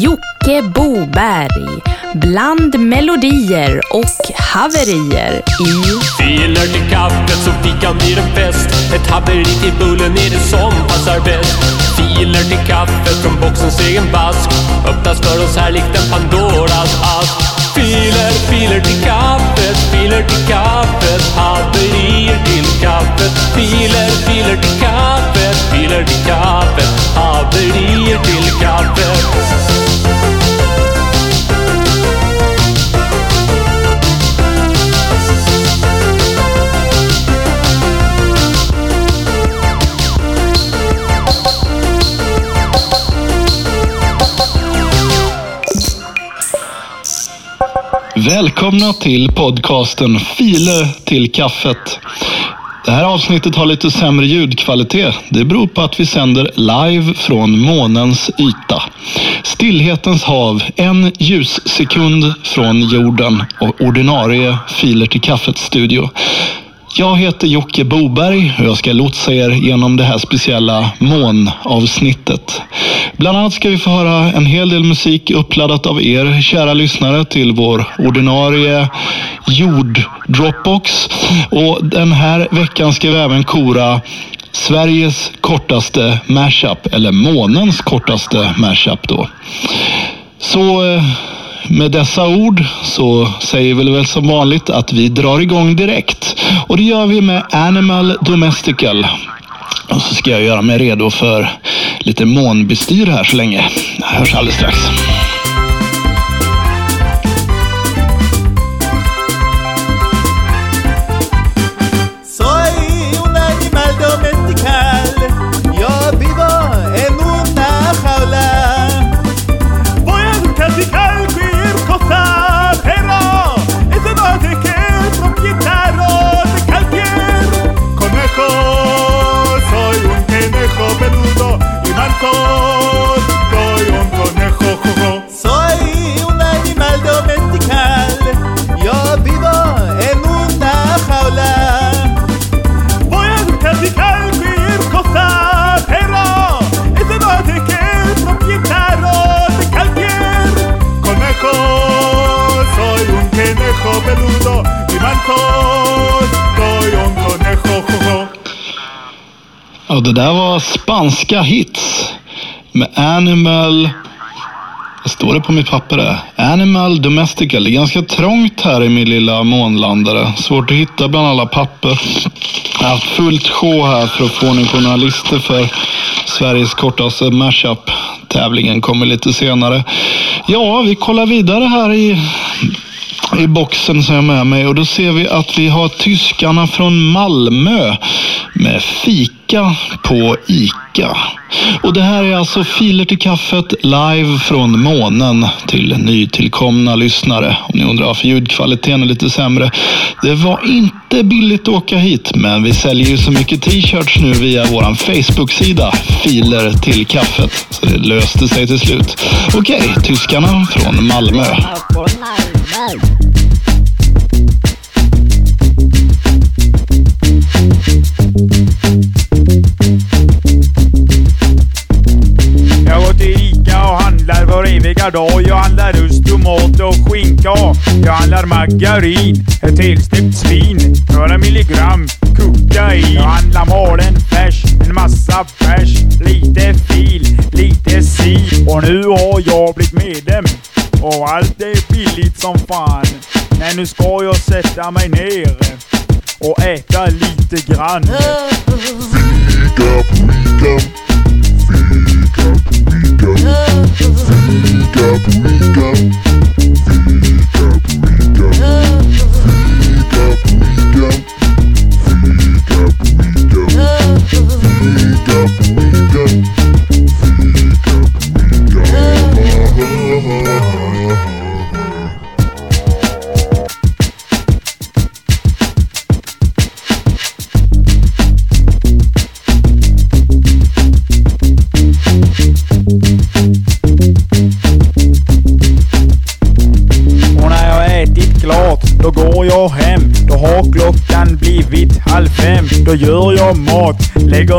Jocke Boberg. Bland melodier och haverier i... Filer till kaffet så fikan blir en fest. Ett haveri till bullen är det som passar bäst. Filer till kaffet från boxens egen vask. Öppnas för oss här likt en Pandoras ask. Filer, filer till kaffet, filer till kaffet, haverier till kaffet. Filer, filer till kaffet, filer till kaffet, haverier till kaffet. Välkomna till podcasten File till kaffet. Det här avsnittet har lite sämre ljudkvalitet. Det beror på att vi sänder live från månens yta. Stillhetens hav, en ljussekund från jorden och ordinarie Filer till kaffet-studio. Jag heter Jocke Boberg och jag ska lotsa er genom det här speciella månavsnittet. Bland annat ska vi få höra en hel del musik uppladdat av er kära lyssnare till vår ordinarie jord-dropbox. Och den här veckan ska vi även kora Sveriges kortaste mashup, eller månens kortaste mashup då. Så eh, med dessa ord så säger vi väl som vanligt att vi drar igång direkt. Och det gör vi med Animal Domestical. Och så ska jag göra mig redo för lite månbestyr här så länge. Jag hörs alldeles strax. Och det där var spanska hits med Animal... Vad står det på mitt papper där? Animal Domestical. Det är ganska trångt här i min lilla månlandare. Svårt att hitta bland alla papper. Jag har haft fullt sjå här för att få ordning på några listor för Sveriges kortaste mashup. Tävlingen kommer lite senare. Ja, vi kollar vidare här i i boxen som jag har med mig och då ser vi att vi har tyskarna från Malmö med fika på ICA. Och det här är alltså filer till kaffet live från månen till nytillkomna lyssnare. Om ni undrar varför ljudkvaliteten är lite sämre. Det var inte billigt att åka hit men vi säljer ju så mycket t-shirts nu via våran Facebook-sida Filer till kaffet. Så det löste sig till slut. Okej, tyskarna från Malmö. Jag går till Ica och handlar var eviga dag. Jag handlar ost, tomat och skinka. Jag handlar margarin, ett helstekt svin, några milligram kokain. Jag handlar malen färs, en massa färs, lite fil, lite si. Och nu har jag blivit medlem och allt är billigt som fan. Men nu ska jag sätta mig ner och äta lite grann. Fika på Ica. Fika på Ica. Fika på Ica. Fika på Ica. Fika på Ica.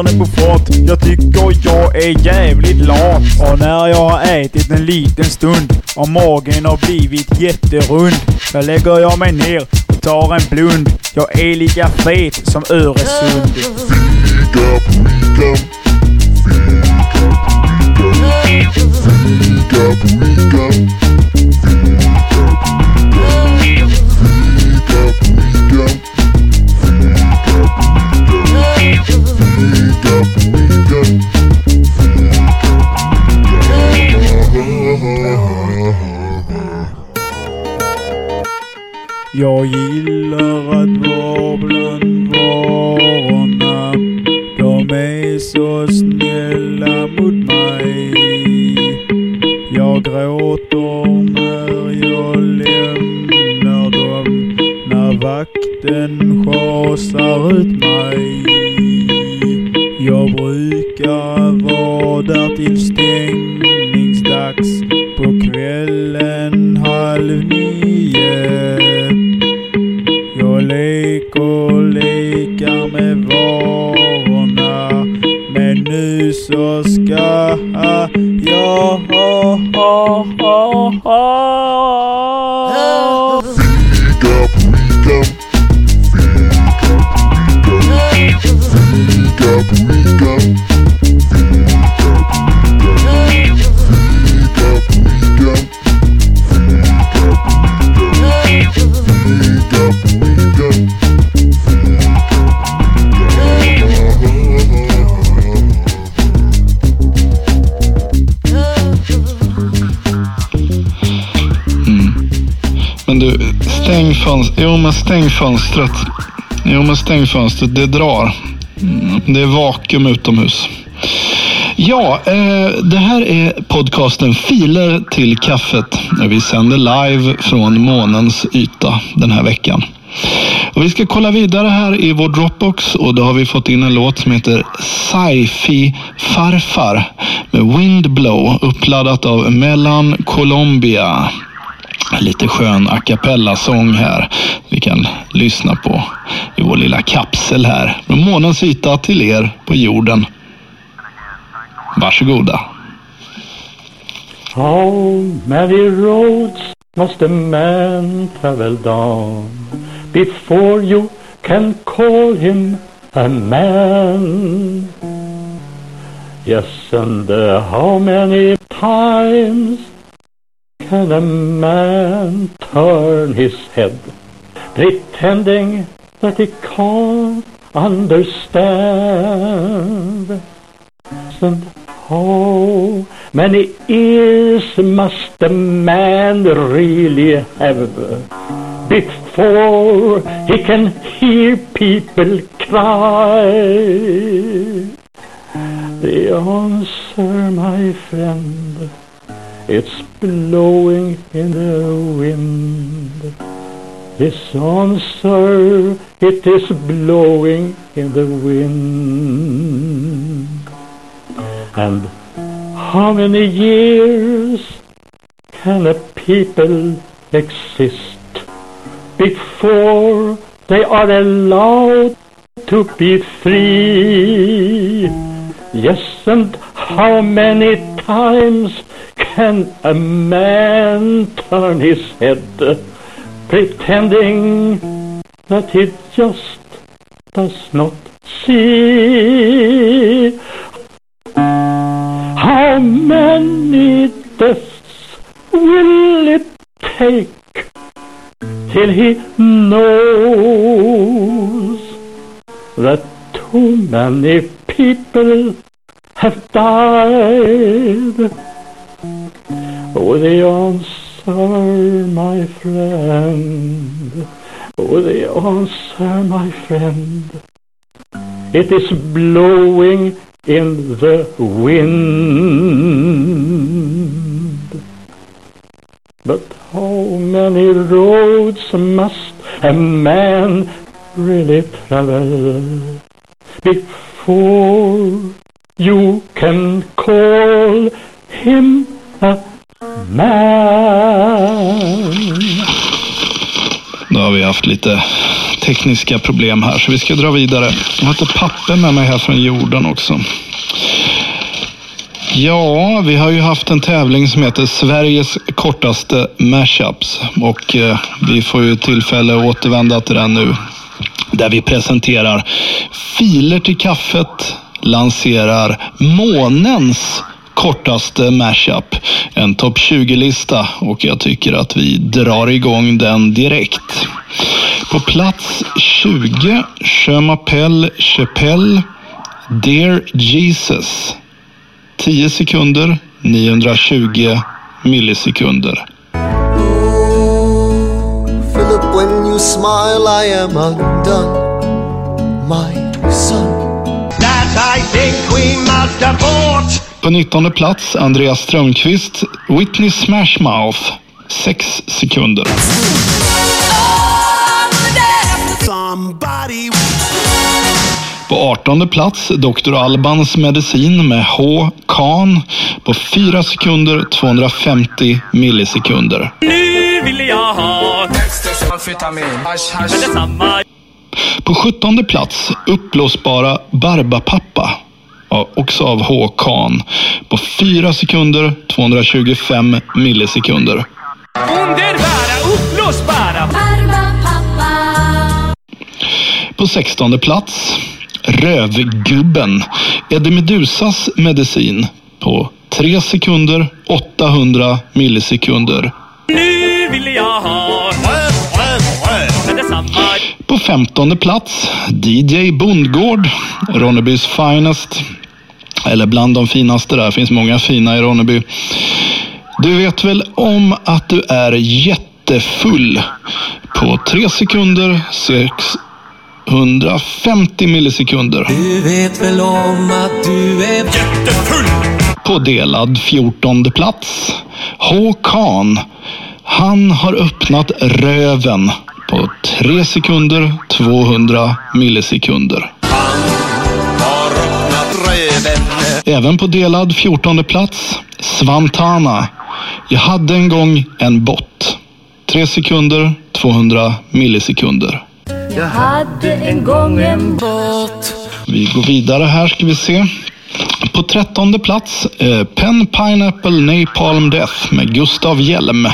Mat, på fat. Jag tycker jag är jävligt lat. Och när jag har ätit en liten stund och magen har blivit jätterund. Då lägger jag mig ner och tar en blund. Jag är lika fet som Öresund. Jag gillar att vara bland varorna. Jo, men stäng fönstret. Jo, men stäng fönstret. Det drar. Mm, det är vakuum utomhus. Ja, eh, det här är podcasten Filer till kaffet. Vi sänder live från månens yta den här veckan. Och vi ska kolla vidare här i vår Dropbox och då har vi fått in en låt som heter Sci-Fi Farfar med Windblow uppladdat av Mellan Colombia. Lite skön a cappella-sång här vi kan lyssna på i vår lilla kapsel här. Från månens yta till er på jorden. Varsågoda. How many roads must a man travel down before you can call him a man? Yes, and uh, how many times can a man turn his head pretending that he can't understand? And how oh, many ears must a man really have before he can hear people cry? The answer, my friend, it's blowing in the wind. This answer, it is blowing in the wind. And how many years can a people exist before they are allowed to be free? Yes, and how many times can a man turn his head pretending that he just does not see? How many deaths will it take till he knows that too many people have died? Oh, the answer, my friend. Oh, the answer, my friend. It is blowing in the wind. But how many roads must a man really travel before you can call him a man? Nu har vi haft lite tekniska problem här, så vi ska dra vidare. Jag har lite papper med mig här från jorden också. Ja, vi har ju haft en tävling som heter Sveriges kortaste mashups och eh, vi får ju tillfälle att återvända till den nu. Där vi presenterar Filer till kaffet lanserar månens kortaste mashup. En topp 20-lista och jag tycker att vi drar igång den direkt. På plats 20, Je m'appelle Chapelle, Dear Jesus. 10 sekunder, 920 millisekunder. Philip, when you smile, I am undone, my son. That I think we must abort. På 19 plats Andreas Strömqvist, Whitney Smashmouth. 6 sekunder. På 18 plats Dr. Albans medicin med H. Kahn på 4 sekunder 250 millisekunder. Nu vill jag ha detsamma På 17 plats uppblåsbara Barbapappa. Ja, Också av H. Kahn på 4 sekunder 225 millisekunder. Underbara, uppblåsbara På 16 plats Rövgubben. Eddie Medusas medicin på 3 sekunder 800 millisekunder. Nu vill jag ha Men detsamma På 15 plats DJ Bondgård. Ronnebys finest. Eller bland de finaste där. finns många fina i Ronneby. Du vet väl om att du är jättefull? På 3 sekunder 650 millisekunder. Du vet väl om att du är På delad 14 plats. H. Kahn. Han har öppnat röven på 3 sekunder 200 millisekunder. Även på delad 14 plats. Svantana. Jag hade en gång en bott. 3 sekunder 200 millisekunder. Jag hade en gång en båt Vi går vidare här ska vi se. På trettonde plats, eh, Pen Pineapple Napalm Death med Gustav Hjelm.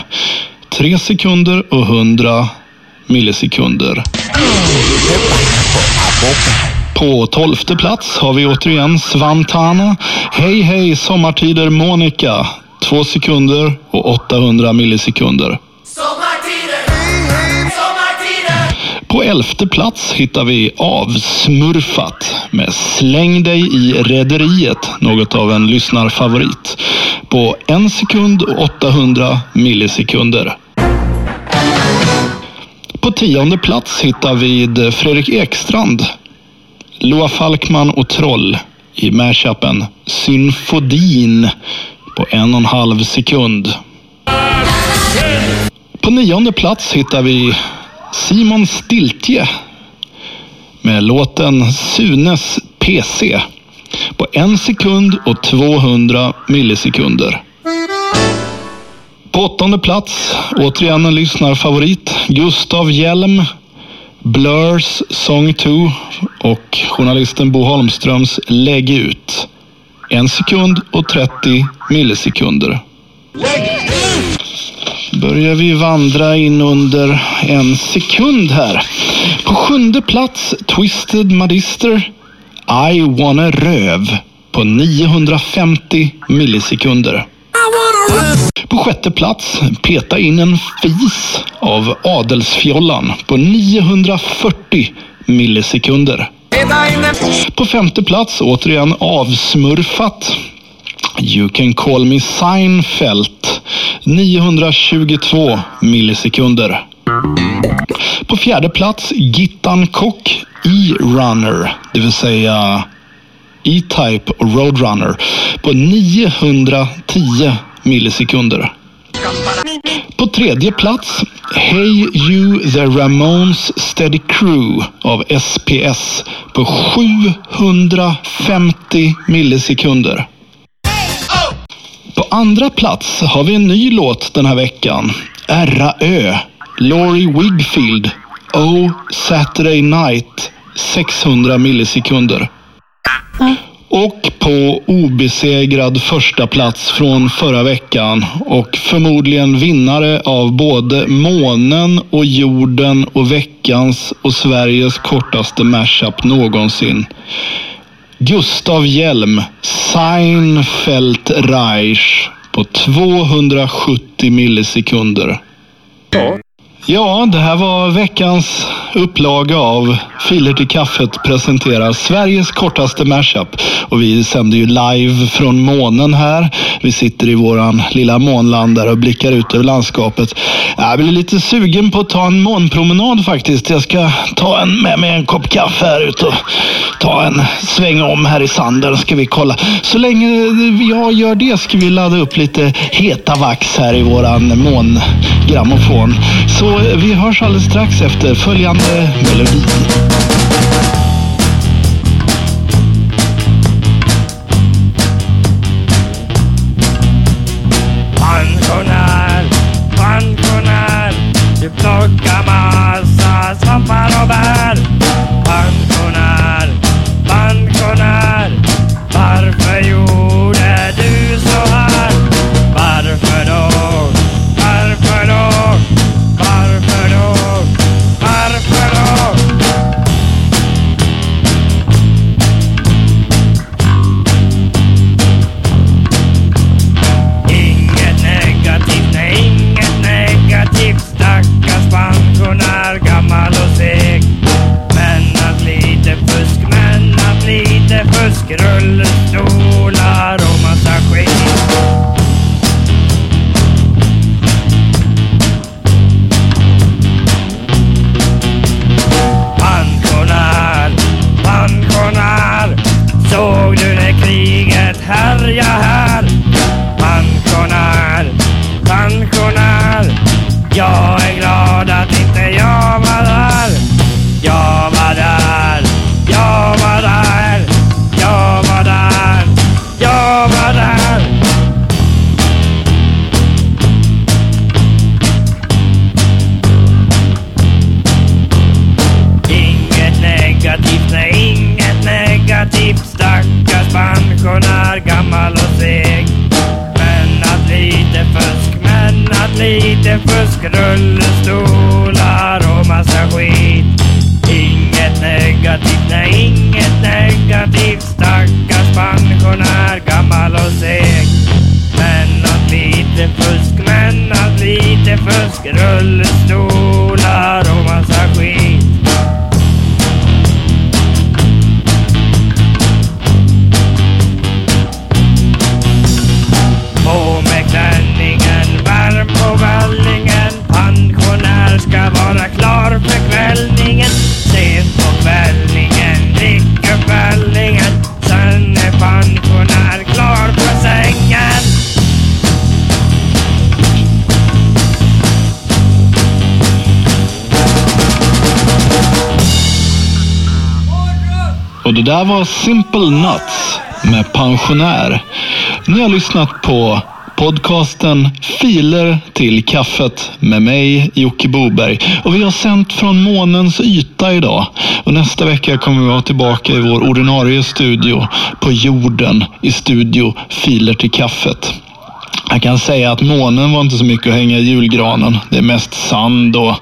3 sekunder och 100 millisekunder. På tolfte plats har vi återigen Svantana. Hej hej sommartider Monica. Två sekunder och 800 millisekunder. På elfte plats hittar vi Avsmurfat med Släng dig i rederiet, något av en lyssnarfavorit. På en sekund och 800 millisekunder. På tionde plats hittar vi Fredrik Ekstrand, Loa Falkman och Troll i mashupen Symfodin på en och en halv sekund. På nionde plats hittar vi Simon Stiltje med låten Sunes PC på en sekund och 200 millisekunder. På åttonde plats, återigen en lyssnarfavorit, Gustav Hjelm, Blurs Song 2 och journalisten Bo Holmströms Lägg ut. En sekund och 30 millisekunder. Börjar vi vandra in under en sekund här. På sjunde plats Twisted Madister. I wanna röv på 950 millisekunder. På sjätte plats Peta in en fis av Adelsfjollan på 940 millisekunder. På femte plats återigen avsmurfat. You can call me Seinfeld. 922 millisekunder. På fjärde plats Gittan Kock E-Runner, det vill säga E-Type och Roadrunner på 910 millisekunder. På tredje plats Hey You The Ramones Steady Crew av SPS på 750 millisekunder. På andra plats har vi en ny låt den här veckan. R.A.Ö. Laurie Wigfield Oh Saturday Night 600 millisekunder. Och på obesegrad första plats från förra veckan och förmodligen vinnare av både månen och jorden och veckans och Sveriges kortaste mashup någonsin. Gustav Hjelm, Seinfeld Reich på 270 millisekunder. Ja, Ja, det här var veckans upplaga av Filer till kaffet presenterar Sveriges kortaste mashup. Och vi sänder ju live från månen här. Vi sitter i våran lilla månlandare och blickar ut över landskapet. Jag blir lite sugen på att ta en månpromenad faktiskt. Jag ska ta en, med mig en kopp kaffe här ute och ta en sväng om här i sanden. Ska vi kolla. Så länge jag gör det ska vi ladda upp lite heta vax här i våran mångrammofon. Så vi hörs alldeles strax efter följande melodi. För skrullstol Och det där var Simple Nuts med Pensionär. Ni har lyssnat på podcasten Filer till kaffet med mig, Jocke Boberg. Och vi har sänt från månens yta idag. Och nästa vecka kommer vi vara tillbaka i vår ordinarie studio på jorden i studio Filer till kaffet. Jag kan säga att månen var inte så mycket att hänga i julgranen. Det är mest sand och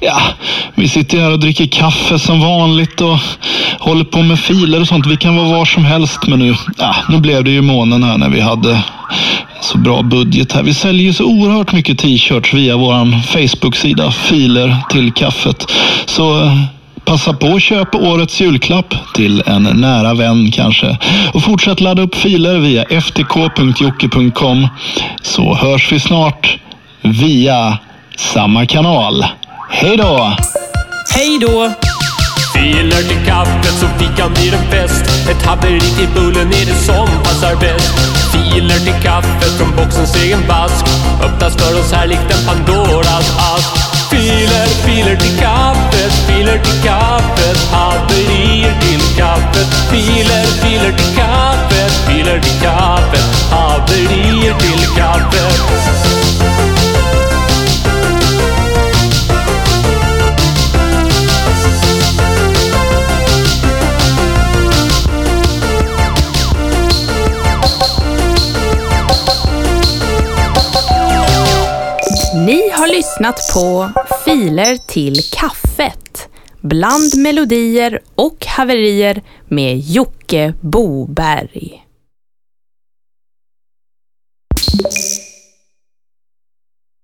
ja, vi sitter här och dricker kaffe som vanligt och håller på med filer och sånt. Vi kan vara var som helst men nu, ja, nu blev det ju månen här när vi hade så bra budget här. Vi säljer ju så oerhört mycket t-shirts via vår Facebook-sida Filer till kaffet. Så Passa på att köpa årets julklapp till en nära vän kanske. Och fortsätt ladda upp filer via ftk.jocke.com så hörs vi snart via samma kanal. Hej då! Hej då! Filer till kaffet så fikan blir en fest Ett haveri till bullen är det som passar bäst Filer till kaffet från boxens egen vask Öppnas för oss här likt en Pandoras ask Filer, filer till kaffet, filer till kaffet, haverier till kaffet. Filer, filer till kaffet, filer till kaffet, haverier till kaffet. Ni har lyssnat på Filer till kaffet Bland melodier och haverier med Jocke Boberg.